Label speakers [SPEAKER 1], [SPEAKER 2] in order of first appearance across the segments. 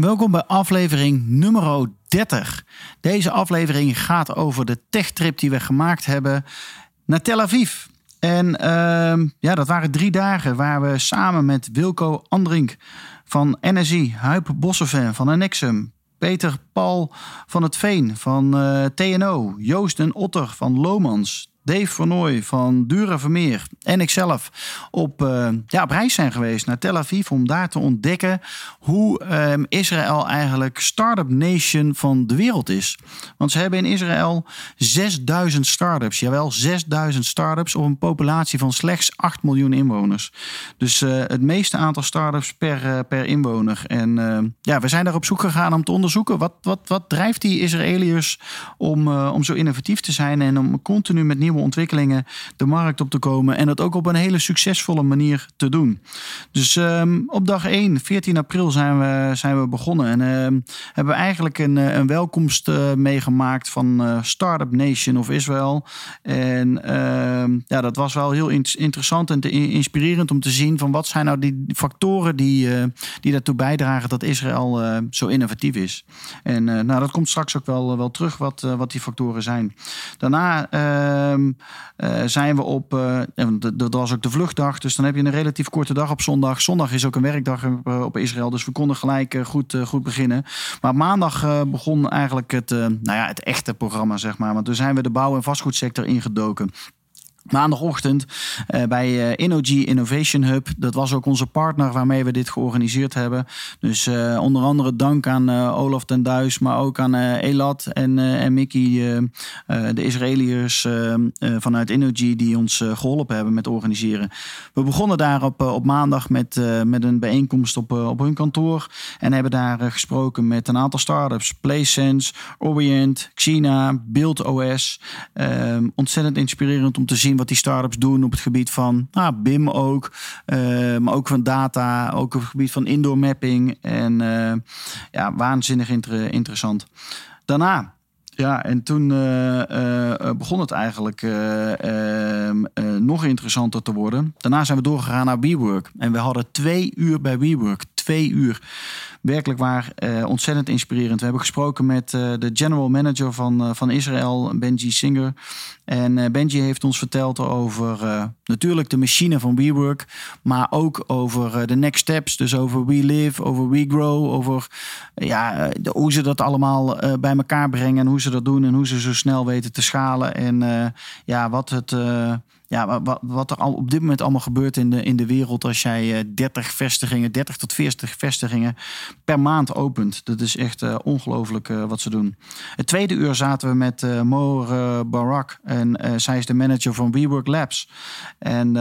[SPEAKER 1] Welkom bij aflevering nummer 30. Deze aflevering gaat over de techtrip die we gemaakt hebben naar Tel Aviv. En uh, ja, dat waren drie dagen waar we samen met Wilco Andrink van NSI, Huip Bosseven van Annexum, Peter Paul van het Veen van uh, TNO, Joost en Otter van Lomans, Dave Vernooy van Dura Vermeer en ikzelf op, uh, ja, op reis zijn geweest naar Tel Aviv om daar te ontdekken hoe um, Israël eigenlijk start-up nation van de wereld is. Want ze hebben in Israël 6000 start-ups. Jawel, 6000 start-ups op een populatie van slechts 8 miljoen inwoners. Dus uh, het meeste aantal start-ups per, uh, per inwoner. En ja, we zijn daar op zoek gegaan om te onderzoeken wat, wat, wat drijft die Israëliërs om, om zo innovatief te zijn en om continu met nieuwe ontwikkelingen de markt op te komen. En dat ook op een hele succesvolle manier te doen. Dus um, op dag 1, 14 april, zijn we, zijn we begonnen. En uh, hebben we eigenlijk een, een welkomst uh, meegemaakt van uh, Startup Nation of Israel. En uh, ja, dat was wel heel in interessant en inspirerend om te zien van wat zijn nou die factoren die, eh, die daartoe bijdragen dat Israël eh, zo innovatief is. En nou, dat komt straks ook wel, wel terug wat, wat die factoren zijn. Daarna ehm, uh, zijn we op, uh, dat was ook de vluchtdag, dus dan heb je een relatief korte dag op zondag. Zondag is ook een werkdag uh, op Israël, dus we konden gelijk goed, goed beginnen. Maar maandag begon eigenlijk het, nou ja, het echte programma, zeg maar. Want toen zijn we de bouw- en vastgoedsector ingedoken. Maandagochtend uh, bij uh, Innovation Hub. Dat was ook onze partner waarmee we dit georganiseerd hebben. Dus uh, onder andere dank aan Olaf ten Duis, maar ook aan Elat en, en Mickey, de Israëliërs vanuit Innogy die ons geholpen hebben met organiseren. We begonnen daar op, op maandag met, met een bijeenkomst op, op hun kantoor en hebben daar gesproken met een aantal startups. PlaySense, Orient, Xina, BuildOS. ontzettend inspirerend om te zien wat die startups doen op het gebied van nou, BIM ook, uh, maar ook van data, ook op het gebied van indoor mapping. En uh, ja, waanzinnig inter interessant. Daarna. Ja, en toen uh, begon het eigenlijk ehm, nog interessanter te worden. Daarna zijn we doorgegaan naar WeWork. En we hadden twee uur bij WeWork. Twee uur werkelijk waar uh, ontzettend inspirerend. We hebben gesproken met uh, de general manager van, uh, van Israël, Benji Singer. En Benji heeft ons verteld over natuurlijk de machine van WeWork, maar ook over de next steps. Dus over We Live, over We Grow, over ja, de, hoe ze dat allemaal bij elkaar brengen en hoe ze dat doen en hoe ze zo snel weten te schalen. En ja, wat het ja, wat, wat er al op dit moment allemaal gebeurt in de, in de wereld als jij 30 eh, vestigingen, 30 tot 40 vestigingen per maand opent. Dat is echt uh, ongelooflijk uh, wat ze doen. Het tweede uur zaten we met uh, Moor Barak en zij is de manager van WeWork Labs. En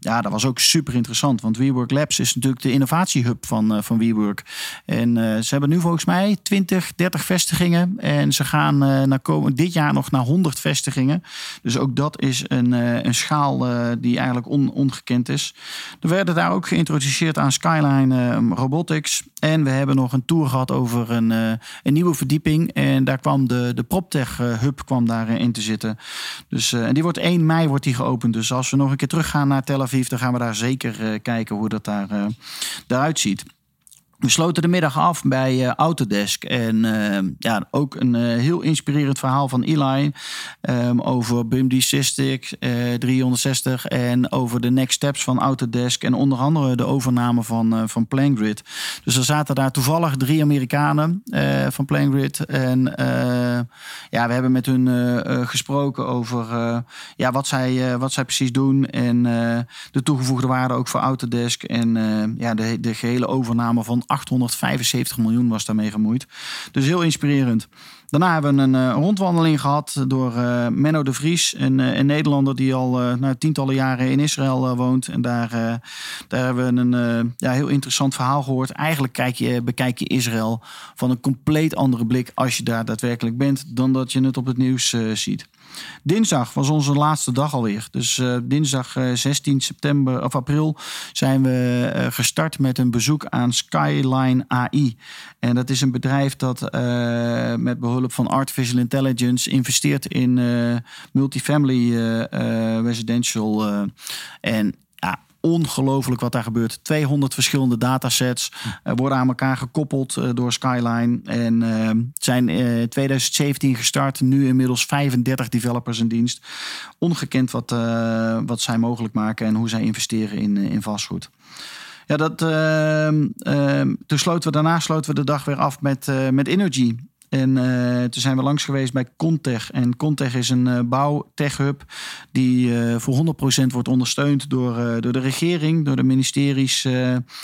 [SPEAKER 1] ja, dat was ook super interessant, want WeWork Labs is natuurlijk de innovatiehub van, van WeWork. En ze hebben nu volgens mij 20, 30 vestigingen en ze gaan naar komen, dit jaar nog naar 100 vestigingen. Dus ook dat is een, een uh, die eigenlijk on, ongekend is. Er werden daar ook geïntroduceerd aan Skyline uh, Robotics. En we hebben nog een tour gehad over een, uh, een nieuwe verdieping. En daar kwam de, de PropTech Hub kwam daarin te zitten. Dus, en die wordt 1 mei wordt die geopend. Dus als we nog een keer teruggaan naar Tel Aviv, dan gaan we daar zeker kijken hoe dat daar, daaruit ziet. We sloten de middag af bij uh, Autodesk. En uh, ja, ook een uh, heel inspirerend verhaal van Eli. Um, over BIM D60 360 en over de next steps van Autodesk. En onder andere de overname van, van PlaneGrid. Dus er zaten daar toevallig drie Amerikanen van PlaneGrid. En ja, we hebben met hun gesproken over ja, wat, zij, wat zij precies doen. En de toegevoegde waarde ook voor Autodesk. En ja, de, de gehele overname van 875 miljoen was daarmee gemoeid. Dus heel inspirerend. Daarna hebben we een, een rondwandeling gehad door Menno de Vries, een, een Nederlander die al nou, tientallen jaren in Israël woont. En daar, daar hebben we een ja, heel interessant verhaal gehoord. Eigenlijk kijk je, bekijk je Israël van een compleet andere blik als je daar daadwerkelijk bent, dan dat je het op het nieuws ziet. Dinsdag was onze laatste dag alweer. Dus uh, dinsdag uh, 16 september of april zijn we uh, gestart met een bezoek aan Skyline AI. En dat is een bedrijf dat met behulp van artificial intelligence investeert in multifamily residential. en ongelooflijk wat daar gebeurt. 200 verschillende datasets uh, worden aan elkaar gekoppeld uh, door Skyline. En uh, zijn in 2017 gestart. Nu inmiddels 35 developers in dienst. Ongekend wat, wat zij mogelijk maken en hoe zij investeren in, in vastgoed. Ja, dat, toen sloten we, daarna sloten we de dag weer af met, met Energy. En uh, toen zijn we langs geweest bij Contech. En Contech is een uh, bouwtech-hub die uh, voor 100% wordt ondersteund door, door de regering, door de ministeries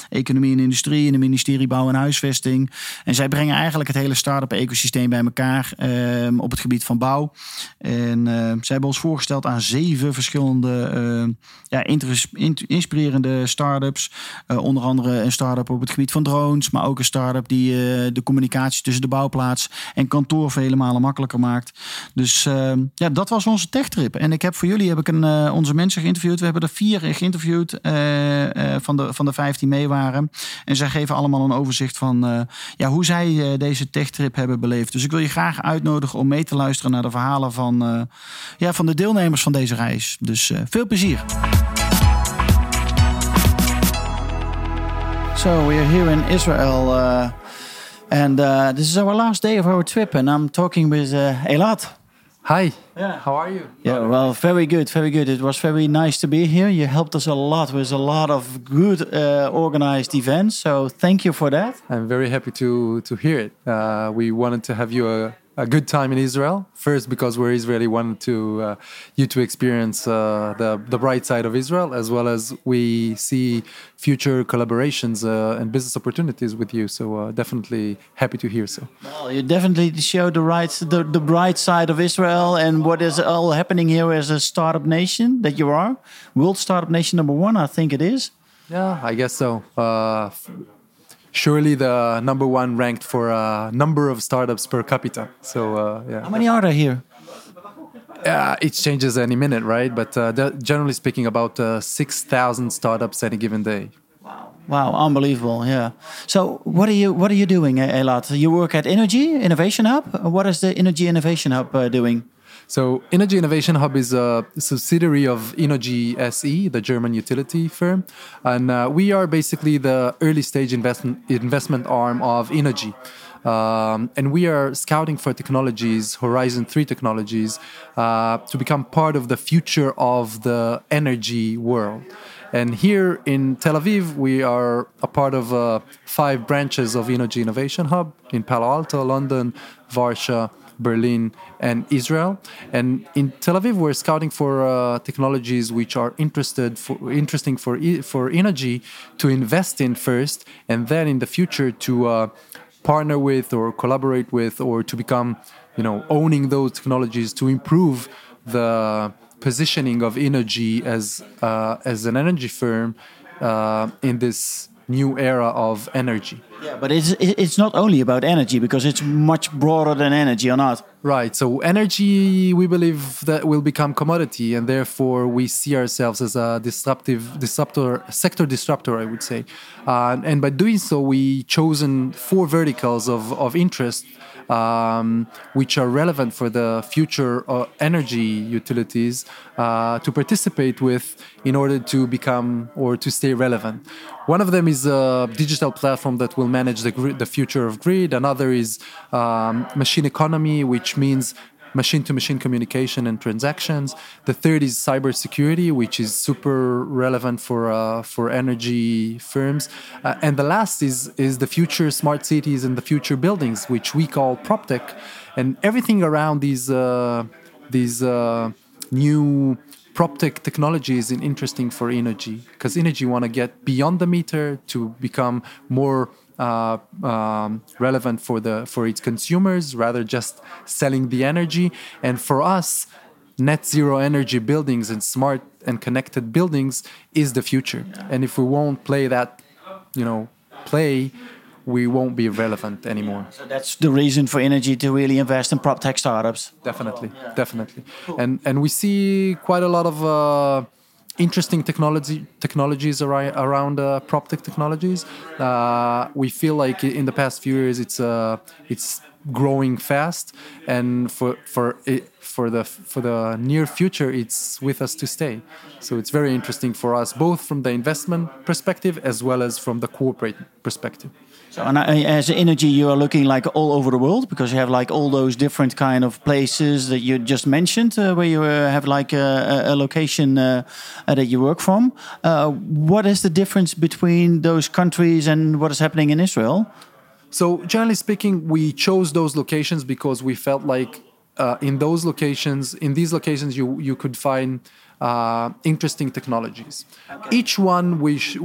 [SPEAKER 1] Economie en Industrie en de ministerie Bouw en Huisvesting. En zij brengen eigenlijk het hele start-up ecosysteem bij elkaar ehm, op het gebied van bouw. En zij hebben ons voorgesteld aan zeven verschillende ja, inspirerende start-ups. onder andere een start-up op het gebied van drones, maar ook een start-up die de communicatie tussen de bouwplaats en kantoor vele malen makkelijker maakt. Dus uh, ja, dat was onze techtrip. En ik heb voor jullie heb ik een, uh, onze mensen geïnterviewd. We hebben er vier geïnterviewd uh, van, de, van de vijf die mee waren. En zij geven allemaal een overzicht van ja, hoe zij deze techtrip hebben beleefd. Dus ik wil je graag uitnodigen om mee te luisteren naar de verhalen van, ja, van de deelnemers van deze reis. Dus veel plezier. So we're here in Israel. And uh, this is our last day of our trip, and I'm talking with uh, Elat.
[SPEAKER 2] Hi. Yeah. How are you?
[SPEAKER 1] Yeah. Well, very good. Very good. It was very nice to be here. You helped us a lot with a lot of good uh, organized events. So thank you for that.
[SPEAKER 2] I'm very happy to to hear it. Uh, we wanted to have you a a good time in Israel. First, because we're Israeli, wanted to uh, you to experience uh, the the bright side of Israel, as well as we see future collaborations uh, and business opportunities with you. So uh, definitely happy to hear so.
[SPEAKER 1] Well, you definitely show the right the, the bright side of Israel and what is all happening here as a startup nation that you are, world startup nation number one, I think it is.
[SPEAKER 2] Yeah, I guess so uh, surely the number one ranked for a number of startups per capita. So uh, yeah.
[SPEAKER 1] How many are there here?
[SPEAKER 2] Uh, it changes any minute, right? But uh, generally speaking, about uh, six thousand startups any given day.
[SPEAKER 1] Wow! Wow! Unbelievable! Yeah. So, what are you what are you doing, Elat? You work at Energy Innovation Hub. What is the Energy Innovation Hub uh, doing?
[SPEAKER 2] So, Energy Innovation Hub is a subsidiary of Innogy SE, the German utility firm, and uh, we are basically the early stage investment investment arm of Innogy. Um, and we are scouting for technologies, Horizon 3 technologies, uh, to become part of the future of the energy world. And here in Tel Aviv, we are a part of uh, five branches of Innogy Innovation Hub in Palo Alto, London, Varsha, Berlin, and Israel. And in Tel Aviv, we're scouting for uh, technologies which are interested for, interesting for for energy to invest in first, and then in the future to uh, partner with or collaborate with or to become, you know, owning those technologies to improve the positioning of energy as uh, as an energy firm uh, in this new era of energy.
[SPEAKER 1] Yeah, but it's it's not only about energy because it's much broader than energy, or not?
[SPEAKER 2] Right. So energy, we believe that will become commodity, and therefore we see ourselves as a disruptive disruptor, sector disruptor, I would say. Uh, and by doing so, we chosen four verticals of of interest um, which are relevant for the future uh, energy utilities uh, to participate with in order to become or to stay relevant. One of them is a digital platform that will manage the, the future of grid. Another is um, machine economy, which means machine to machine communication and transactions. The third is cybersecurity, which is super relevant for uh, for energy firms. Uh, and the last is is the future smart cities and the future buildings, which we call PropTech, and everything around these uh, these uh, new PropTech technology is interesting for energy because energy want to get beyond the meter to become more uh, um, relevant for the for its consumers rather just selling the energy. And for us net zero energy buildings and smart and connected buildings is the future. And if we won't play that you know play we won't be relevant anymore.
[SPEAKER 1] So that's the reason for Energy to really invest in prop tech startups.
[SPEAKER 2] definitely. Definitely. And and we see quite a lot of uh, interesting technology technologies ari- around uh, prop tech technologies. Uh, we feel like in the past few years it's uh, it's growing fast. And for for it, for the for the near future it's with us to stay. So it's very interesting for us both from the investment perspective as well as from the corporate perspective
[SPEAKER 1] So, and as Energy, you are looking like all over the world because you have like all those different kind of places that you just mentioned, uh, where you uh, have like a, a- a location uh, uh, that you work from. Uh, what is the difference between those countries and what is happening in Israel?
[SPEAKER 2] So generally speaking, we chose those locations because we felt like uh, in those locations, in these locations, you you could find uh, interesting technologies. Each one which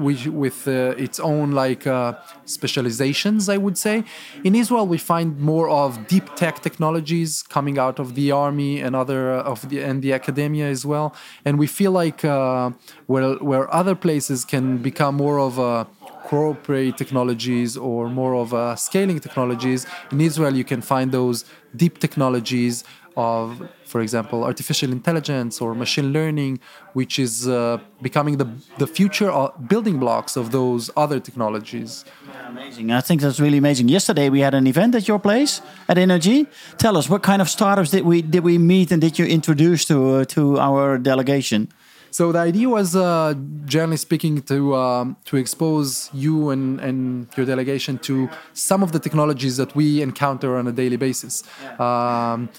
[SPEAKER 2] with uh, its own like uh, specializations, I would say. In Israel, we find more of deep tech technologies coming out of the army and other uh, of the and the academia as well. And we feel like uh, where where other places can become more of a corporate technologies or more of uh, scaling technologies. In Israel, you can find those deep technologies of, for example, artificial intelligence or machine learning, which is uh, becoming the, the future uh, building blocks of those other technologies.
[SPEAKER 1] Amazing. I think that's really amazing. Yesterday we had an event at your place at Energy. Tell us what kind of startups did we did we meet and did you introduce to uh, to our delegation?
[SPEAKER 2] So the idea was, uh, generally speaking, to um, to expose you and, and your delegation to some of the technologies that we encounter on a daily basis. Um,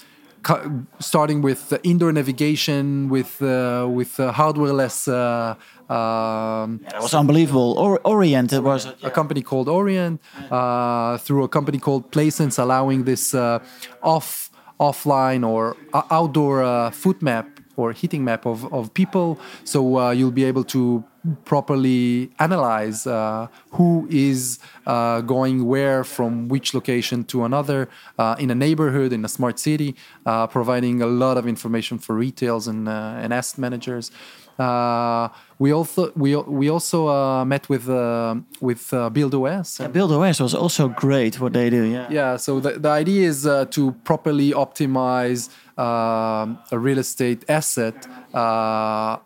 [SPEAKER 2] starting with the indoor navigation, with uh, with uh, hardware-less. Uh, um,
[SPEAKER 1] That was unbelievable. Or, Orient it was.
[SPEAKER 2] a company called Orient, uh, through a company called Placense, allowing this uh, off offline or o- outdoor uh, foot map or heating map of, of people. So uh, you'll be able to properly analyze uh, who is uh, going where from which location to another uh, in a neighborhood in a smart city, uh, providing a lot of information for retails and uh, and asset managers. Uh, we also we we also uh, met with uh, with uh, BuildOS. and-
[SPEAKER 1] Build OS was also great what they do. Yeah.
[SPEAKER 2] yeah, so the, the idea is uh, to properly optimize um a real estate asset uh,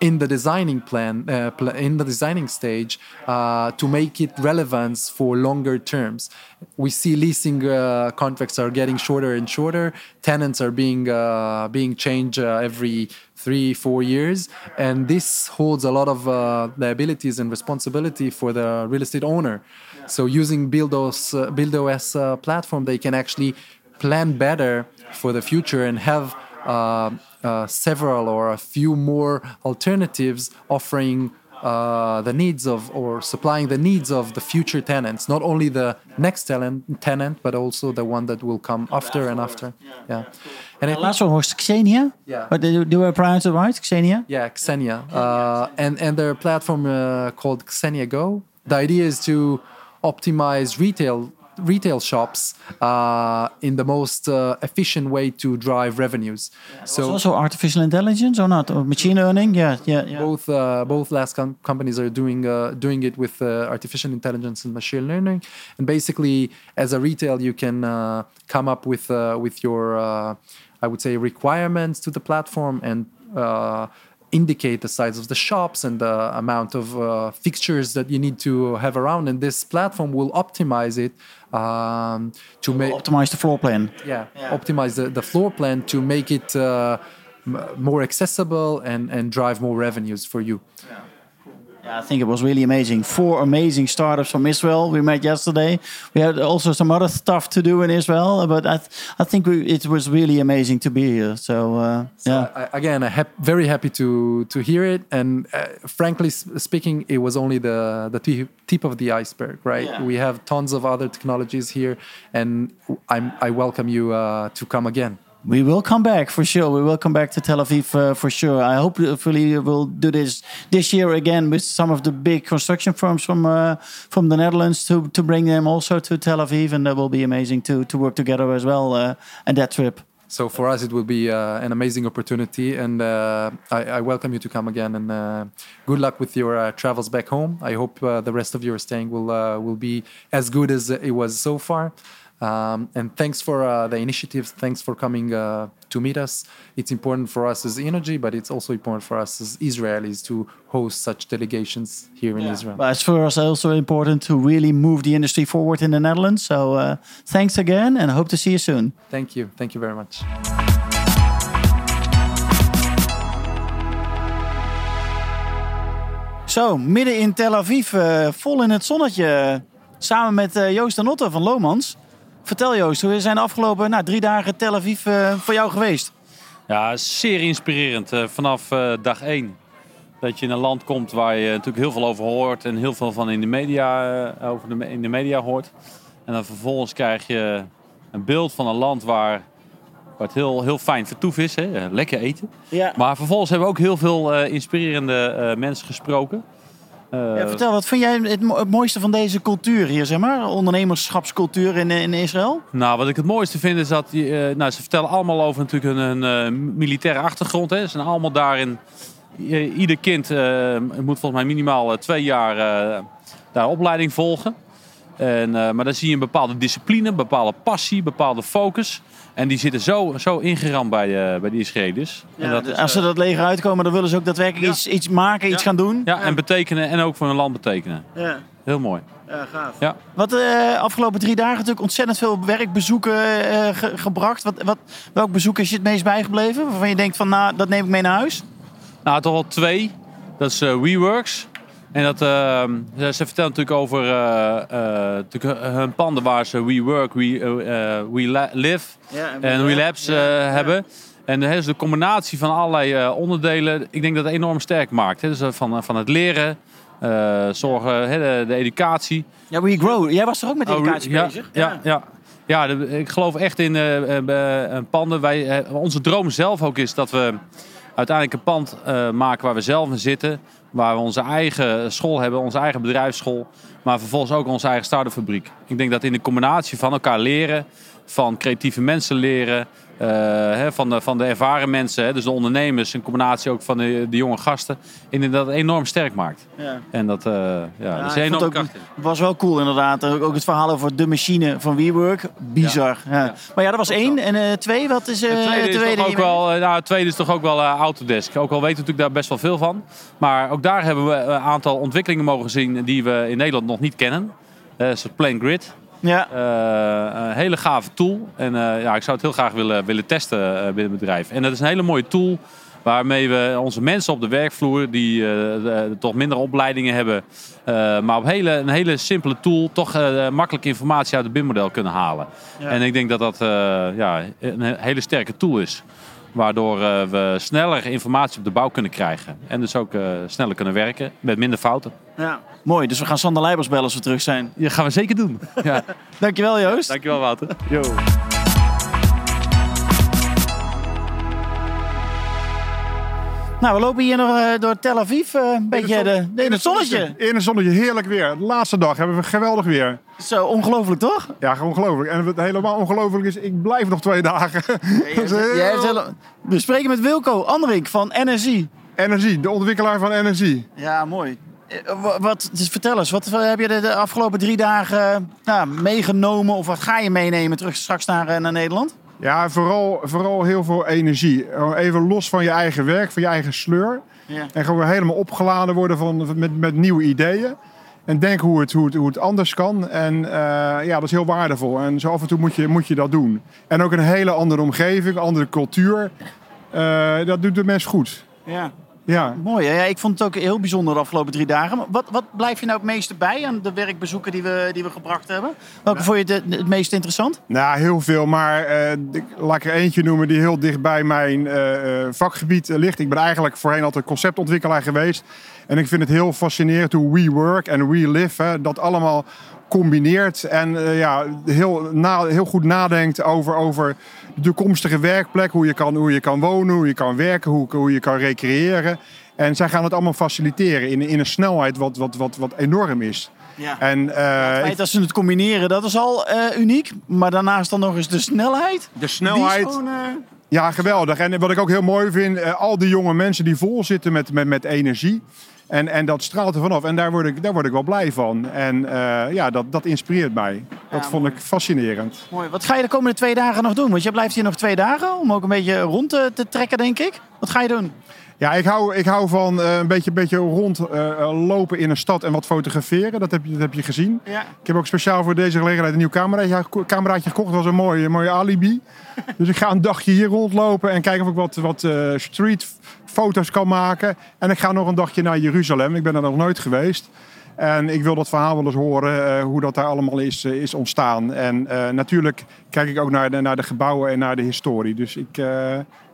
[SPEAKER 2] in the designing plan, uh, pl- in the designing stage, uh, to make it relevance for longer terms. We see leasing uh, contracts are getting shorter and shorter. Tenants are being uh, being changed uh, every three, four years, and this holds a lot of uh, liabilities and responsibility for the real estate owner. So using BuildOS, uh, BuildOS platform, they can actually plan better for the future and have uh, uh, several or a few more alternatives offering uh, the needs of or supplying the needs of the future tenants, not only the next tenant, tenant but also the one that will come after and after. Yeah, and
[SPEAKER 1] The
[SPEAKER 2] think-
[SPEAKER 1] last one was Xenia.
[SPEAKER 2] Yeah.
[SPEAKER 1] But do, do I pronounce it right? Xenia?
[SPEAKER 2] yeah, Xenia, uh, and and their platform uh, called Xenia Go. The idea is to optimize retail retail shops uh, in the most uh, efficient way to drive revenues. So
[SPEAKER 1] also artificial intelligence or not? Or machine learning? Yeah, yeah, yeah.
[SPEAKER 2] both uh, both last com- companies are doing uh, doing it with uh, artificial intelligence and machine learning and basically as a retail you can uh, come up with uh, with your uh, i would say requirements to the platform and uh, indicate the size of the shops and the amount of uh, fixtures that you need to have around and this platform will optimize it um, to make
[SPEAKER 1] Optimize the floor plan.
[SPEAKER 2] yeah, optimize the, the floor plan to make it uh, m- more accessible and, and drive more revenues for you.
[SPEAKER 1] Yeah, I think it was really amazing. Four amazing startups from Israel we met yesterday. We had also some other stuff to do in Israel, but I, th- I think we, it was really amazing to be here. So, uh, yeah.
[SPEAKER 2] I, again, I'm hap- very happy to to hear it. And uh, frankly speaking, it was only the the tip of the iceberg, right?
[SPEAKER 1] Yeah.
[SPEAKER 2] We have tons of other technologies here, and I'm, I welcome you uh, to come again.
[SPEAKER 1] We will come back for sure. We will come back to Tel Aviv uh, for sure. I hope hopefully we'll do this this year again with some of the big construction firms from uh, from the Netherlands to to bring them also to Tel Aviv, and that will be amazing to to work together as well uh, at that trip.
[SPEAKER 2] So for us, it will be uh, an amazing opportunity, and uh, I, I, welcome you to come again. And uh, good luck with your uh, travels back home. I hope uh, the rest of your staying will uh, will be as good as it was so far. Um, and thanks for uh, the initiatives. Thanks for coming uh, to meet us. It's important for us as Energy, but it's also important for us as Israelis to host such delegations here in
[SPEAKER 1] yeah.
[SPEAKER 2] Israel.
[SPEAKER 1] But it's for us also important to really move the industry forward in the Netherlands. So uh, thanks again and hope to see you soon.
[SPEAKER 2] Thank you. Thank you very much.
[SPEAKER 1] Zo, midden in Tel Aviv, uh, vol in het zonnetje. Samen met uh, Joost en Otto van Lomans. Vertel Joost, hoe zijn de afgelopen nou, drie dagen Tel Aviv uh, voor jou geweest?
[SPEAKER 3] Ja, zeer inspirerend. Uh, vanaf uh, dag één. Dat je in een land komt waar je natuurlijk heel veel over hoort en heel veel van in de media, over de, in de media hoort. En dan vervolgens krijg je een beeld van een land waar, waar het heel, heel fijn vertoef is. Hè? Lekker eten.
[SPEAKER 1] Ja.
[SPEAKER 3] Maar vervolgens hebben we ook heel veel inspirerende mensen gesproken.
[SPEAKER 1] Ja, vertel, wat vind jij het, mooiste van deze cultuur hier, zeg maar? Ondernemerschapscultuur in, in Israël?
[SPEAKER 3] Nou, wat ik het mooiste vind is dat uh, nou, ze vertellen allemaal over natuurlijk een, een uh, militaire achtergrond. Hè. Ze zijn allemaal daarin. Ieder kind moet volgens mij minimaal twee jaar daar opleiding volgen. En, maar dan zie je een bepaalde discipline, een bepaalde passie, een bepaalde focus. En die zitten zo, zo ingeramd bij, uh, bij die Israëli's.
[SPEAKER 1] Ja, dat is, als ze dat leger uitkomen, dan willen ze ook daadwerkelijk ja. iets, iets maken, iets gaan doen.
[SPEAKER 3] Ja, en betekenen en ook voor hun land betekenen.
[SPEAKER 1] Ja.
[SPEAKER 3] Heel mooi.
[SPEAKER 1] Ja, gaaf.
[SPEAKER 3] Ja.
[SPEAKER 1] Wat de uh, afgelopen drie dagen natuurlijk ontzettend veel werkbezoeken uh, ge gebracht. Wat, wat, welk bezoek is je het meest bijgebleven? Waarvan je denkt van, nou, dat neem ik mee naar huis?
[SPEAKER 3] Nou, toch wel twee. Dat is WeWorks. En dat, uh, ze vertellen natuurlijk over uh, uh, hun panden waar ze We Work, We, we Live
[SPEAKER 1] ja,
[SPEAKER 3] en We Labs ja, hebben. En dus de combinatie van allerlei onderdelen, ik denk dat het enorm sterk maakt. Hè. Dus van, van het leren, zorgen, de, de, educatie.
[SPEAKER 1] Ja, We Grow. Jij was er ook met educatie
[SPEAKER 3] oh,
[SPEAKER 1] bezig?
[SPEAKER 3] Ja, ja. ja. de, ik geloof echt in panden. Wij, onze droom zelf ook is dat we uiteindelijk een pand maken waar we zelf in zitten Waar we onze eigen school hebben, onze eigen bedrijfsschool. Maar vervolgens ook onze eigen start-up. Ik denk dat in de combinatie van elkaar leren, van creatieve mensen leren, hè, van, de, van de ervaren mensen, hè, dus de ondernemers, in combinatie ook van de, de jonge gasten, het enorm sterk maakt.
[SPEAKER 1] Ja.
[SPEAKER 3] En dat, uh, ja, ja, dat is enorm ook, krachtig.
[SPEAKER 1] Was wel cool inderdaad. Ook het verhaal over de machine van WeWork. Bizar. Ja. Maar ja, dat was één. En twee, wat is
[SPEAKER 3] het tweede?
[SPEAKER 1] tweede
[SPEAKER 3] is toch ook wel, nou, het tweede is toch ook wel Autodesk. Ook al weten we natuurlijk daar best wel veel van. Maar ook daar hebben we een aantal ontwikkelingen mogen zien die we in Nederland nog niet kennen. Uh, zoals Plain Grid.
[SPEAKER 1] Ja.
[SPEAKER 3] Uh, een hele gave tool. En uh, ja, ik zou het heel graag willen, willen testen uh, binnen het bedrijf. En dat is een hele mooie tool waarmee we onze mensen op de werkvloer, die toch minder opleidingen hebben, maar op hele, een hele simpele tool toch makkelijk informatie uit het BIM-model kunnen halen.
[SPEAKER 1] Ja.
[SPEAKER 3] En ik denk dat dat ja, een hele sterke tool is. Waardoor we sneller informatie op de bouw kunnen krijgen. En dus ook sneller kunnen werken met minder fouten.
[SPEAKER 1] Ja, mooi. Dus we gaan Sander Leibers bellen als we terug zijn.
[SPEAKER 3] Ja, gaan we zeker doen. Ja.
[SPEAKER 1] Dankjewel Joost.
[SPEAKER 3] Dankjewel Wouter. Yo.
[SPEAKER 1] Nou, we lopen hier nog uh, door Tel Aviv. Uh, een beetje de, de, in het zonnetje.
[SPEAKER 4] In het zonnetje, heerlijk weer. De laatste dag hebben we geweldig weer.
[SPEAKER 1] Zo, ongelooflijk toch?
[SPEAKER 4] Ja, ongelooflijk. En wat helemaal ongelooflijk is, ik blijf nog twee dagen.
[SPEAKER 1] Ja, heel... We spreken met Wilco Andrik van NSI.
[SPEAKER 4] Energie, de ontwikkelaar van Energie.
[SPEAKER 1] Ja, mooi. Wat, dus vertel eens, wat heb je de, de afgelopen drie dagen nou, meegenomen of wat ga je meenemen terug straks naar, naar Nederland?
[SPEAKER 4] Ja, vooral, vooral heel veel energie. Even los van je eigen werk, van je eigen sleur.
[SPEAKER 1] Ja.
[SPEAKER 4] En gewoon helemaal opgeladen worden van, met, met nieuwe ideeën. En denk hoe het, hoe het, hoe het anders kan. En uh, ja, dat is heel waardevol. En zo af en toe moet je, moet je dat doen. En ook een hele andere omgeving, andere cultuur. Uh, dat doet de mens goed.
[SPEAKER 1] Ja.
[SPEAKER 4] Ja.
[SPEAKER 1] Mooi. Hè? Ja, ik vond het ook heel bijzonder de afgelopen drie dagen. Wat, wat blijf je nou het meeste bij aan de werkbezoeken die we, die we gebracht hebben? Welke ja. vond je het, het meest interessant?
[SPEAKER 4] Nou, heel veel. Maar uh, ik, laat ik er eentje noemen die heel dicht bij mijn uh, vakgebied ligt. Ik ben eigenlijk voorheen altijd conceptontwikkelaar geweest. En ik vind het heel fascinerend hoe we work en we live, hè, dat allemaal combineert en eh, ja, heel, na, heel goed nadenkt over, over de toekomstige werkplek. Hoe je, kan, hoe je kan wonen, hoe je kan werken, hoe, hoe je kan recreëren. En zij gaan het allemaal faciliteren in, in een snelheid wat, wat, wat, wat enorm is.
[SPEAKER 1] Ja.
[SPEAKER 4] En, eh,
[SPEAKER 1] Het feit dat ze het combineren, dat is al eh, uniek. Maar daarnaast dan nog eens de snelheid.
[SPEAKER 4] de snelheid.
[SPEAKER 1] gewoon, eh,
[SPEAKER 4] Ja, geweldig. En wat ik ook heel mooi vind, eh, al die jonge mensen die vol zitten met, met, met energie. En, en dat straalt er vanaf. En daar word ik, daar word ik wel blij van. En eh, ja, dat, dat inspireert mij. Dat
[SPEAKER 1] Ja,
[SPEAKER 4] vond ik fascinerend.
[SPEAKER 1] mooi. Wat ga je de komende twee dagen nog doen? Want je blijft hier nog twee dagen om ook een beetje rond te, te trekken, denk ik. Wat ga je doen?
[SPEAKER 4] Ja, ik hou, ik hou van eh, een beetje, beetje rondlopen in een stad en wat fotograferen. Dat heb je, dat heb je gezien.
[SPEAKER 1] Ja.
[SPEAKER 4] Ik heb ook speciaal voor deze gelegenheid een nieuw cameraatje, cameraatje gekocht. Dat was een mooi, een mooie alibi. dus ik ga een dagje hier rondlopen en kijken of ik wat, wat eh, streetfoto's kan maken. En ik ga nog een dagje naar Jeruzalem. Ik ben er nog nooit geweest. En ik wil dat verhaal wel eens horen, eh, hoe dat daar allemaal is, eh, is ontstaan. En eh, natuurlijk kijk ik ook naar de, naar de gebouwen en naar de historie. Dus ik,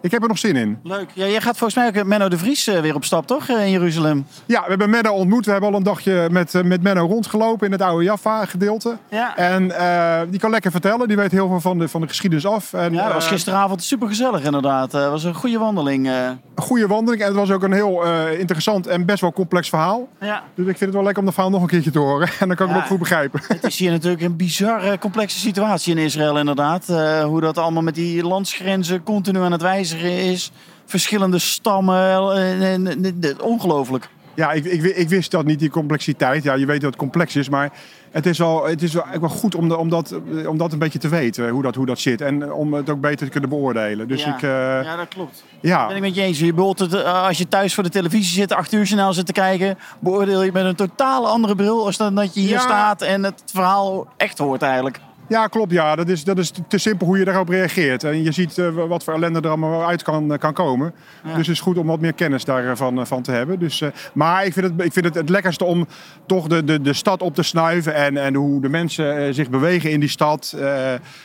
[SPEAKER 4] ik heb er nog zin in.
[SPEAKER 1] Leuk. Ja, jij gaat volgens mij ook met Menno de Vries eh, weer op stap, toch? eh, in Jeruzalem.
[SPEAKER 4] Ja, we hebben Menno ontmoet. We hebben al een dagje met, eh, met Menno rondgelopen in het oude Jaffa gedeelte.
[SPEAKER 1] Ja.
[SPEAKER 4] En eh, die kan lekker vertellen. Die weet heel veel van de, van de geschiedenis af. En,
[SPEAKER 1] Ja, dat was
[SPEAKER 4] eh,
[SPEAKER 1] gisteravond super gezellig inderdaad. Het was een goede wandeling. eh.
[SPEAKER 4] een goede wandeling. En het was ook een heel eh, interessant en best wel complex verhaal.
[SPEAKER 1] Ja.
[SPEAKER 4] Dus ik vind het wel lekker om dat verhaal nog een keertje te horen. En dan kan ik
[SPEAKER 1] Ja.
[SPEAKER 4] hem ook goed begrijpen.
[SPEAKER 1] Het is hier natuurlijk een bizarre, complexe situatie in Israël inderdaad. Eh, hoe dat allemaal met die landsgrenzen continu aan het wijzigen is. Verschillende stammen. eh, en- en- en- Ongelooflijk.
[SPEAKER 4] Ja, ik, ik, ik wist dat niet, die complexiteit. Ja, je weet dat het complex is, maar het is wel, het is wel, wel goed om, de- om, dat, om dat een beetje te weten, hoe dat, hoe dat zit. En om het ook beter te kunnen beoordelen. Dus
[SPEAKER 1] ja.
[SPEAKER 4] ik, eh,
[SPEAKER 1] ja, dat klopt.
[SPEAKER 4] ja.
[SPEAKER 1] Ben ik met je eens. Je bedoelt het, eh, als je thuis voor de televisie zit, acht uur journaal zit te kijken, beoordeel je met een totaal andere bril als dan dat je hier
[SPEAKER 4] Ja.
[SPEAKER 1] staat en het verhaal echt hoort eigenlijk.
[SPEAKER 4] Ja, klopt. Ja. Dat, is, dat is te simpel hoe je daarop reageert. En je ziet eh, wat voor ellende er allemaal uit kan, eh, kan komen. Dus het is goed om wat meer kennis daarvan eh, van te hebben. Dus, maar ik vind, het, ik vind het het lekkerste om toch de, de, de stad op te snuiven. En, en hoe de mensen zich bewegen in die stad.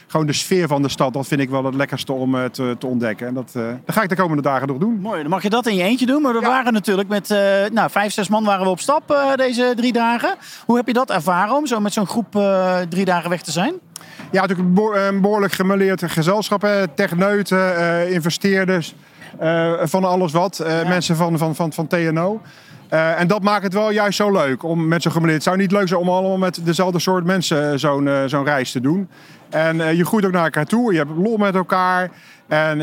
[SPEAKER 4] Gewoon de sfeer van de stad. Dat vind ik wel het lekkerste om te, te ontdekken. En dat, dat ga ik de komende dagen nog doen.
[SPEAKER 1] Mooi, dan mag je dat in je eentje doen. Maar we waren natuurlijk met nou, vijf, zes man waren we op stap deze drie dagen. Hoe heb je dat ervaren om zo met zo'n groep drie dagen weg te zijn?
[SPEAKER 4] Ja, natuurlijk een behoor- een behoorlijk gemêleerd gezelschap. hè. Techneuten, eh, investeerders, eh, van alles wat. Eh, Mensen van, van, van, van TNO. En dat maakt het wel juist zo leuk om met zo'n gemêleerd. Het zou niet leuk zijn om allemaal met dezelfde soort mensen zo'n zo'n reis te doen. En je groeit ook naar elkaar toe. Je hebt lol met elkaar. En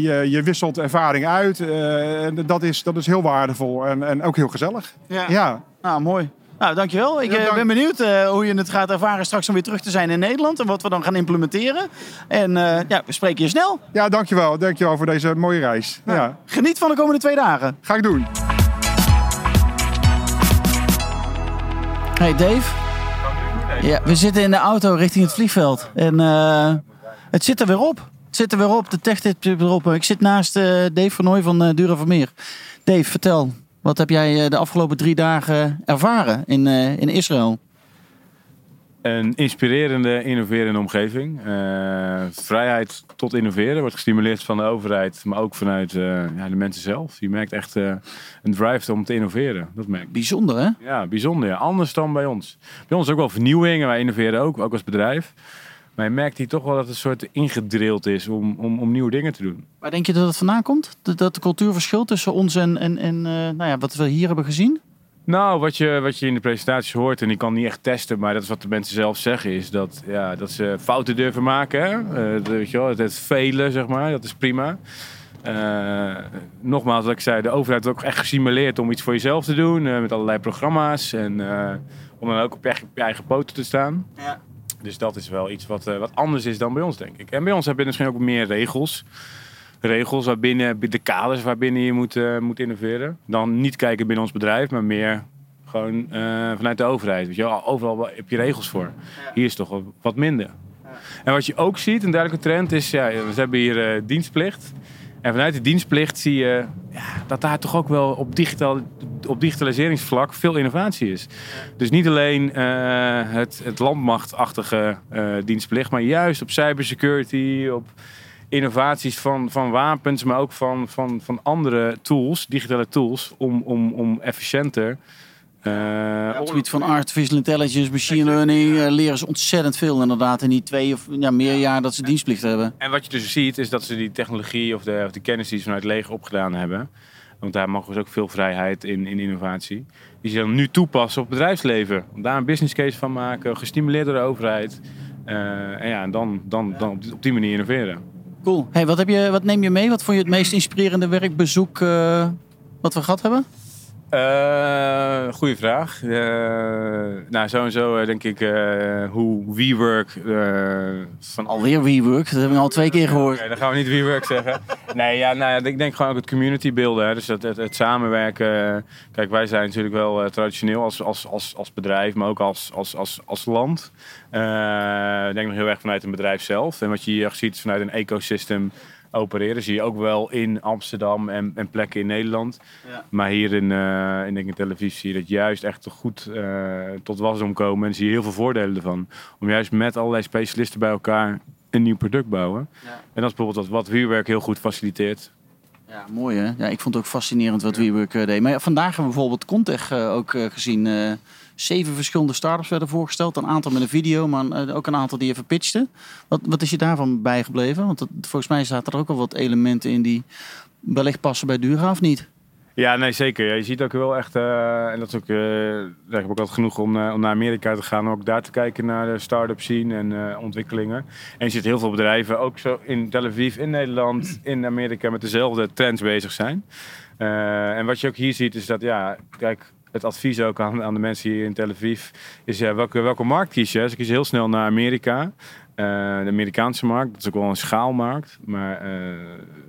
[SPEAKER 4] je, je wisselt ervaring uit. En dat, is, dat is heel waardevol en, en ook heel gezellig. Ja.
[SPEAKER 1] Nou, mooi. Nou, dankjewel. Ik
[SPEAKER 4] Ja,
[SPEAKER 1] eh,
[SPEAKER 4] dank.
[SPEAKER 1] ben benieuwd eh, hoe je het gaat ervaren straks om weer terug te zijn in Nederland. En wat we dan gaan implementeren. En eh, ja, we spreken je snel.
[SPEAKER 4] ja, dankjewel. Dankjewel voor deze mooie reis. Ja,
[SPEAKER 1] Geniet van de komende twee dagen.
[SPEAKER 4] ga ik doen.
[SPEAKER 1] Hey Dave. Ja, we zitten in de auto richting het vliegveld. En het zit er weer op. Het zit er weer op. De tech zit erop. Ik zit naast Dave van eh Dura Vermeer. Dave, vertel. Wat heb jij eh, de afgelopen drie dagen ervaren in, eh, in Israël?
[SPEAKER 5] Een inspirerende, innoverende omgeving. Eh, vrijheid tot innoveren wordt gestimuleerd van de overheid, maar ook vanuit ja, de mensen zelf. Je merkt echt een drive om te innoveren. Dat merk ik.
[SPEAKER 1] Bijzonder, hè?
[SPEAKER 5] Ja, bijzonder. Ja. Anders dan bij ons. Bij ons ook wel vernieuwing en wij innoveren ook, ook als bedrijf. Maar je merkt hier toch wel dat het een soort ingedrild is om, om, om nieuwe dingen te doen.
[SPEAKER 1] Waar denk je dat het vandaan komt? Dat, dat de cultuur verschilt tussen ons en, en, en eh, nou ja, wat we hier hebben gezien?
[SPEAKER 5] Nou, wat je, wat je in de presentaties hoort, en ik kan niet echt testen, maar dat is wat de mensen zelf zeggen, is dat, ja, dat ze fouten durven maken. Hè? Eh, dat- weet je wel, het, het velen, zeg maar, dat is prima. Eh, nogmaals, wat ik zei, de overheid heeft ook echt gesimuleerd om iets voor jezelf te doen, eh, met allerlei programma's. En eh, om dan ook op je, eigen- op je eigen poten te staan.
[SPEAKER 1] Ja.
[SPEAKER 5] Dus dat is wel iets wat, eh, wat anders is dan bij ons, denk ik. En bij ons heb je misschien ook meer regels. Regels waarbinnen, de kaders waarbinnen je moet, eh, moet innoveren. Dan niet kijken binnen ons bedrijf, maar meer gewoon eh, vanuit de overheid. Weet je, overal heb je regels voor. Hier is toch wat minder. En wat je ook ziet, een duidelijke trend is, ja, we hebben hier dienstplicht. En vanuit de dienstplicht zie je ja, dat daar toch ook wel op, digitaal, op digitaliseringsvlak veel innovatie is. Dus niet alleen eh, het, het landmachtachtige eh, dienstplicht, maar juist op cybersecurity, op innovaties van, van wapens, maar ook van, van, van andere tools, digitale tools, om, om, om efficiënter Eh,
[SPEAKER 1] Op het gebied van artificial intelligence, machine learning eh, leren ze ontzettend veel inderdaad. In die twee of ja, meer jaar dat ze dienstplicht hebben.
[SPEAKER 5] En wat je dus ziet, is dat ze die technologie of de, of de kennis die ze vanuit het leger opgedaan hebben. Want daar mogen ze ook veel vrijheid in, in innovatie. Die ze dan nu toepassen op bedrijfsleven. Om daar een business case van maken, gestimuleerd door de overheid. Eh, en ja, dan, dan, dan op die- manier innoveren.
[SPEAKER 1] Cool. Hey, wat, heb je, wat neem je mee? Wat vond je het meest inspirerende werkbezoek eh, wat we gehad hebben?
[SPEAKER 5] Eh goeie vraag. Eh, nou, sowieso eh, denk ik hoe WeWork van
[SPEAKER 1] Alweer WeWork, dat hebben we al twee keer gehoord.
[SPEAKER 5] Oké, dan gaan we niet WeWork zeggen. Nee, ja, nou ja, ik denk gewoon ook het community beelden. Hè. Dus het, het, het samenwerken. Kijk, wij zijn natuurlijk wel traditioneel als, als, als, als bedrijf, maar ook als, als, als, als land. Ik denk nog heel erg vanuit een bedrijf zelf. En wat je hier ziet is vanuit een ecosystem opereren. Zie je ook wel in Amsterdam en, en plekken in Nederland.
[SPEAKER 1] Ja.
[SPEAKER 5] Maar hier in, eh in, denk ik, televisie zie je dat juist echt goed eh, tot wasdom komen. En zie je heel veel voordelen ervan. Om juist met allerlei specialisten bij elkaar een nieuw product bouwen.
[SPEAKER 1] Ja.
[SPEAKER 5] En dat is bijvoorbeeld wat, wat WeWork heel goed faciliteert.
[SPEAKER 1] Ja, mooi hè? Ja, ik vond het ook fascinerend wat WeWork eh, deed. Maar ja, vandaag hebben we bijvoorbeeld Contech ook gezien. Zeven verschillende startups werden voorgesteld. Een aantal met een video, maar eh, ook een aantal die even pitchten. Wat, wat is je daarvan bijgebleven? Want volgens mij zaten er ook al wat elementen in die wellicht passen bij Dura of niet?
[SPEAKER 5] Ja, nee, zeker. Ja, je ziet ook wel echt, eh, en dat is ook, eh, daar heb ik ook altijd genoeg om, naar Amerika te gaan, ook daar te kijken naar de start-up scene en ontwikkelingen. En je ziet heel veel bedrijven, ook zo in Tel Aviv, in Nederland, in Amerika, met dezelfde trends bezig zijn. En wat je ook hier ziet, is dat, ja, kijk, het advies ook aan, de mensen hier in Tel Aviv is ja, welke, welke markt kies je? Ze kiezen heel snel naar Amerika. Eh, de Amerikaanse markt, dat is ook wel een schaalmarkt. Maar eh,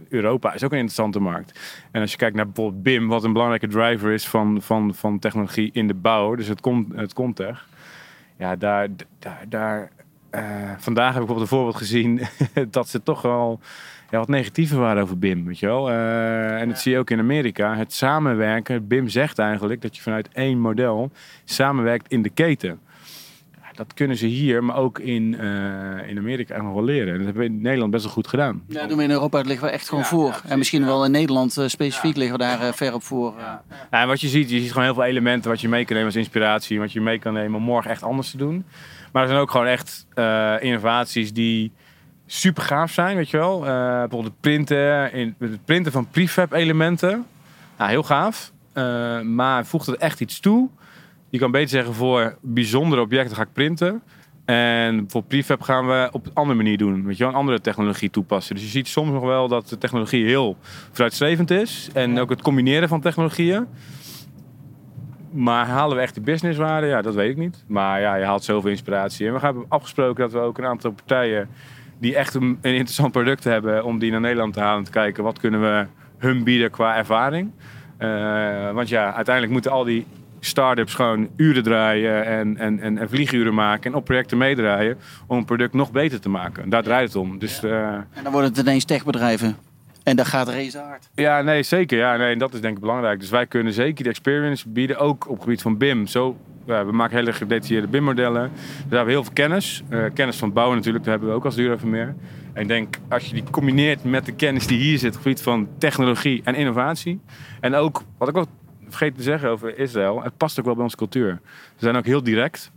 [SPEAKER 5] Europa is ook een interessante markt. En als je kijkt naar bijvoorbeeld BIM, wat een belangrijke driver is van, van, van technologie in de bouw, dus het, komt het Comtech. Ja, daar, daar, daar eh, vandaag heb ik bijvoorbeeld een voorbeeld gezien dat ze toch wel ja, wat negatiever waren over BIM, weet je wel. Eh, en dat zie je ook in Amerika. Het samenwerken, BIM zegt eigenlijk dat je vanuit één model samenwerkt in de keten. Dat kunnen ze hier, maar ook in, eh, in Amerika echt nog wel leren. En dat hebben we in Nederland best wel goed gedaan.
[SPEAKER 1] Ja, doen we in Europa liggen we echt gewoon voor. en misschien wel in Nederland eh, specifiek liggen we daar ver op voor.
[SPEAKER 5] Ja, en wat je ziet, je ziet gewoon heel veel elementen wat je mee kan nemen als inspiratie. Wat je mee kan nemen om morgen echt anders te doen. Maar er zijn ook gewoon echt eh, innovaties die super gaaf zijn, weet je wel. Eh, bijvoorbeeld het printen, in, het printen van prefab elementen. Nou, heel gaaf. Eh, maar voegt er echt iets toe. Je kan beter zeggen voor bijzondere objecten ga ik printen. En voor prefab gaan we op een andere manier doen. Weet je wel, een andere technologie toepassen. Dus je ziet soms nog wel dat de technologie heel vooruitstrevend is. En ook het combineren van technologieën. Maar halen we echt de businesswaarde? Ja, dat weet ik niet. Maar ja, je haalt zoveel inspiratie. En we hebben afgesproken dat we ook een aantal partijen die echt een, een interessant product hebben, om die naar Nederland te halen en te kijken wat kunnen we hun bieden qua ervaring. Eh, want ja, uiteindelijk moeten al die start-ups gewoon uren draaien en, en, en, en vlieguren maken en op projecten meedraaien om een product nog beter te maken. En daar draait het om. Dus eh,
[SPEAKER 1] En dan worden het ineens techbedrijven. En dat gaat race hard.
[SPEAKER 5] ja, nee, zeker. Ja, nee, dat is denk ik belangrijk. Dus wij kunnen zeker de experience bieden, ook op het gebied van BIM. Zo, ja, we maken hele gedetailleerde BIM-modellen. Dus daar hebben we heel veel kennis. Eh, kennis van het bouwen natuurlijk, dat hebben we ook als Dura meer. En ik denk, als je die combineert met de kennis die hier zit op het gebied van technologie en innovatie. En ook, wat ik ook vergeten te zeggen over Israël, het past ook wel bij onze cultuur. Ze zijn ook heel direct.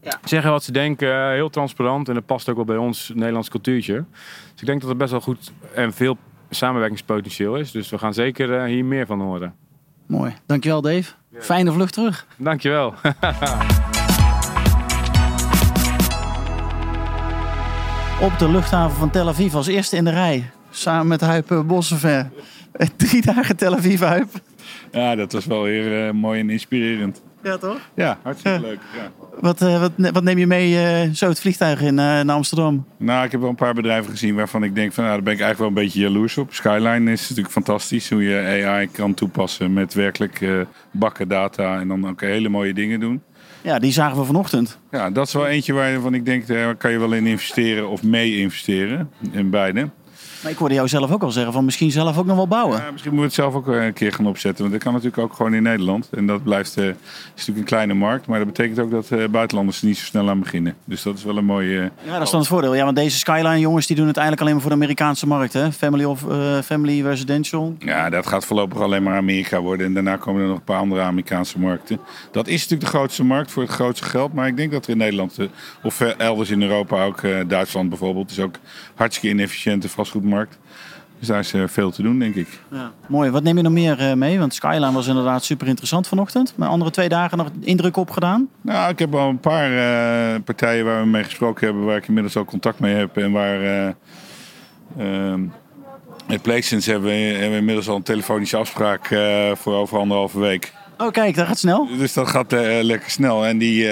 [SPEAKER 1] Ja.
[SPEAKER 5] Zeggen wat ze denken, heel transparant. En dat past ook wel bij ons Nederlands cultuurtje. Dus ik denk dat er best wel goed en veel samenwerkingspotentieel is. Dus we gaan zeker eh, hier meer van horen.
[SPEAKER 1] Mooi. Dankjewel Dave. Fijne vlucht terug.
[SPEAKER 5] Dankjewel.
[SPEAKER 1] Op de luchthaven van Tel Aviv als eerste in de rij. Samen met Huip eh, Bossever. Drie dagen Tel Aviv, Huip.
[SPEAKER 6] Ja, dat was wel weer eh, mooi en inspirerend.
[SPEAKER 1] Ja, toch?
[SPEAKER 6] Ja, hartstikke leuk. Ja.
[SPEAKER 1] Wat, eh, wat, wat neem je mee eh, zo het vliegtuig in eh, naar Amsterdam?
[SPEAKER 6] Nou, ik heb wel een paar bedrijven gezien waarvan ik denk van, nou, daar ben ik eigenlijk wel een beetje jaloers op. Skyline is natuurlijk fantastisch, hoe je AI kan toepassen met werkelijk eh, bakken data en dan ook hele mooie dingen doen.
[SPEAKER 1] Ja, die zagen we vanochtend.
[SPEAKER 6] Ja, dat is wel eentje waarvan ik denk, daar kan je wel in investeren of mee investeren, in beide.
[SPEAKER 1] Maar ik hoorde jou zelf ook al zeggen van misschien zelf ook nog wel bouwen.
[SPEAKER 6] Ja, misschien moeten we het zelf ook een keer gaan opzetten. Want dat kan natuurlijk ook gewoon in Nederland. En dat blijft, eh, is natuurlijk een kleine markt. Maar dat betekent ook dat eh, buitenlanders er niet zo snel aan beginnen. Dus dat is wel een mooie... eh,
[SPEAKER 1] Ja, dat is dan het voordeel. Ja, want deze Skyline jongens die doen het eigenlijk alleen maar voor de Amerikaanse markt. Hè? Family of eh, Family Residential.
[SPEAKER 6] Ja, dat gaat voorlopig alleen maar Amerika worden. En daarna komen er nog een paar andere Amerikaanse markten. Dat is natuurlijk de grootste markt voor het grootste geld. Maar ik denk dat er in Nederland, eh, of eh, elders in Europa ook, eh, Duitsland bijvoorbeeld, is ook hartstikke inefficiënte vastgoedmarkt. Dus daar is eh, veel te doen, denk ik.
[SPEAKER 1] Ja. Mooi. Wat neem je nog meer eh, mee? Want Skyline was inderdaad super interessant vanochtend. Maar andere twee dagen nog indruk opgedaan.
[SPEAKER 6] Nou, ik heb al een paar eh, partijen waar we mee gesproken hebben, waar ik inmiddels al contact mee heb. En waar. met Placesense hebben we, hebben we inmiddels al een telefonische afspraak voor over anderhalve week.
[SPEAKER 1] Oh kijk, dat gaat snel.
[SPEAKER 6] Dus dat gaat lekker snel. En die,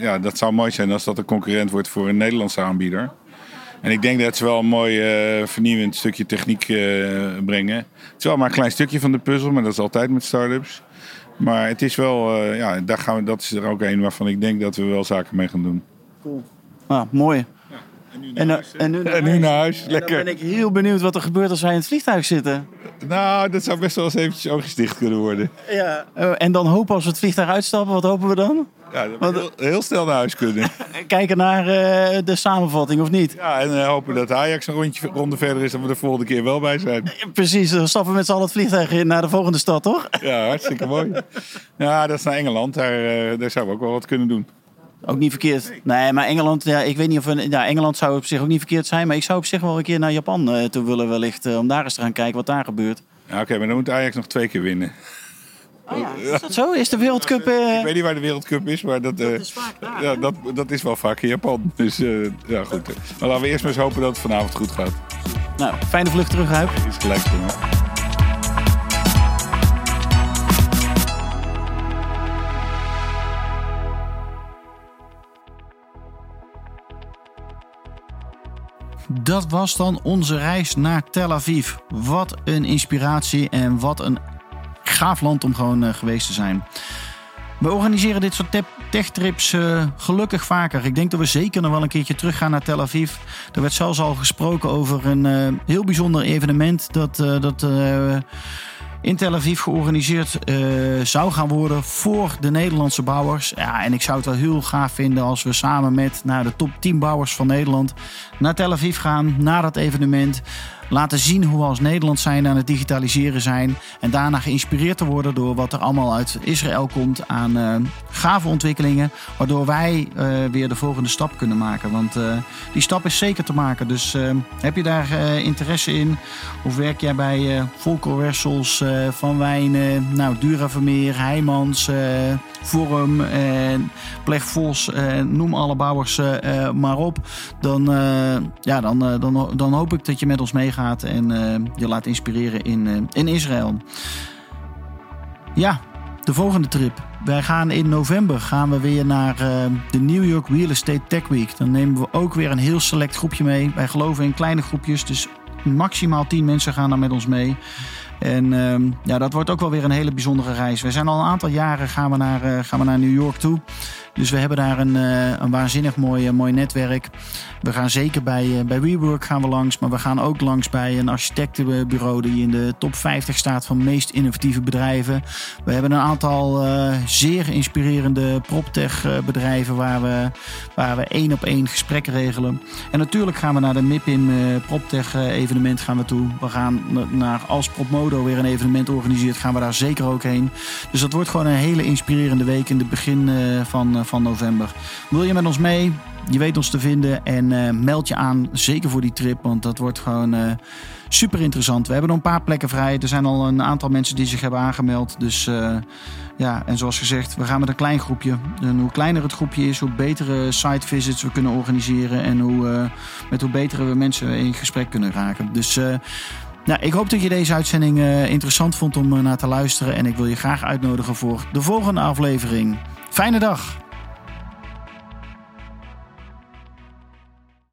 [SPEAKER 6] ja, dat zou mooi zijn als dat een concurrent wordt voor een Nederlandse aanbieder. En ik denk dat ze wel een mooi eh, vernieuwend stukje techniek eh, brengen. Het is wel maar een klein stukje van de puzzel, maar dat is altijd met start-ups. Maar het is wel, eh, ja, daar gaan we, dat is er ook een waarvan ik denk dat we wel zaken mee gaan doen.
[SPEAKER 1] Ah, mooi. En, eh, en nu,
[SPEAKER 6] En nu naar huis,
[SPEAKER 1] En
[SPEAKER 6] lekker.
[SPEAKER 1] dan ben ik heel benieuwd wat er gebeurt als wij in het vliegtuig zitten.
[SPEAKER 6] Nou, dat zou best wel eens eventjes oogjes dicht kunnen worden.
[SPEAKER 1] Ja. En dan hopen als we het vliegtuig uitstappen, wat hopen we dan?
[SPEAKER 6] Ja, heel, heel snel naar huis kunnen.
[SPEAKER 1] Kijken naar eh, de samenvatting of niet?
[SPEAKER 6] Ja, en eh, hopen dat Ajax een rondje, ronde verder is, dat we de volgende keer wel bij zijn.
[SPEAKER 1] Precies, dan stappen we met z'n allen het vliegtuig in naar de volgende stad, toch?
[SPEAKER 6] Ja, hartstikke mooi. Ja, dat is naar Engeland. Daar, eh, daar zouden we ook wel wat kunnen doen.
[SPEAKER 1] Ook niet verkeerd. Nee, maar Engeland, ja, ik weet niet of we, ja, Engeland zou op zich ook niet verkeerd zijn. Maar ik zou op zich wel een keer naar Japan toe willen, wellicht. om daar eens te gaan kijken wat daar gebeurt.
[SPEAKER 6] Ja, Oké, maar dan moet Ajax nog twee keer winnen.
[SPEAKER 1] Oh ja, is dat zo? Is de Wereldcup... eh,
[SPEAKER 6] Ik weet niet waar de Wereldcup is, maar dat, eh,
[SPEAKER 1] is vaak daar,
[SPEAKER 6] ja, dat, dat is wel vaak in Japan. Dus eh, ja, goed. Maar laten we eerst maar eens hopen dat het vanavond goed gaat.
[SPEAKER 1] Nou, fijne vlucht terug, Huip.
[SPEAKER 6] Is gelijk.
[SPEAKER 1] Dat was dan onze reis naar Tel Aviv. Wat een inspiratie en wat een gaaf land om gewoon eh, geweest te zijn. We organiseren dit soort tech-trips eh, gelukkig vaker. Ik denk dat we zeker nog wel een keertje terug gaan naar Tel Aviv. Er werd zelfs al gesproken over een eh, heel bijzonder evenement dat, dat in Tel Aviv georganiseerd zou gaan worden voor de Nederlandse bouwers. Ja, en ik zou het wel heel gaaf vinden als we samen met nou, de top 10 bouwers van Nederland naar Tel Aviv gaan, naar dat evenement. Laten zien hoe we als Nederland zijn aan het digitaliseren zijn. En daarna geïnspireerd te worden door wat er allemaal uit Israël komt aan eh, gave ontwikkelingen. Waardoor wij eh, weer de volgende stap kunnen maken. Want eh, die stap is zeker te maken. Dus heb je daar interesse in? Of werk jij bij eh Volker Wessels, Van Wijnen, nou, Dura Vermeer, Heijmans, Forum, eh, Pleg Vos, noem alle bouwers maar op. Dan, ja, dan, dan, dan hoop ik dat je met ons meegaat en eh, je laat inspireren in, eh, in Israël. Ja, de volgende trip. Wij gaan in november gaan we weer naar eh, de New York Real Estate Tech Week. Dan nemen we ook weer een heel select groepje mee. Wij geloven in kleine groepjes, dus maximaal 10 mensen gaan daar met ons mee. En ehm, ja, dat wordt ook wel weer een hele bijzondere reis. We zijn al een aantal jaren gaan we naar, gaan we naar New York toe. Dus we hebben daar een, eh, een waanzinnig mooi, eh, mooi netwerk. We gaan zeker bij, eh, bij WeWork gaan we langs. Maar we gaan ook langs bij een architectenbureau die in de top 50 staat van meest innovatieve bedrijven. We hebben een aantal zeer inspirerende proptech bedrijven waar we, waar we één op één gesprekken regelen. En natuurlijk gaan we naar de MIPIM eh, proptech evenement gaan we toe. We gaan na- naar als Propmodo weer een evenement organiseert, gaan we daar zeker ook heen. Dus dat wordt gewoon een hele inspirerende week in het begin van, eh, van november. Wil je met ons mee? Je weet ons te vinden en eh, meld je aan, zeker voor die trip, want dat wordt gewoon eh, super interessant. We hebben nog een paar plekken vrij. Er zijn al een aantal mensen die zich hebben aangemeld. Dus ja, en zoals gezegd, we gaan met een klein groepje. En hoe kleiner het groepje is, hoe betere site visits we kunnen organiseren en hoe, met hoe betere we mensen in gesprek kunnen raken. Dus nou, ik hoop dat je deze uitzending interessant vond om naar te luisteren. En ik wil je graag uitnodigen voor de volgende aflevering. Fijne dag!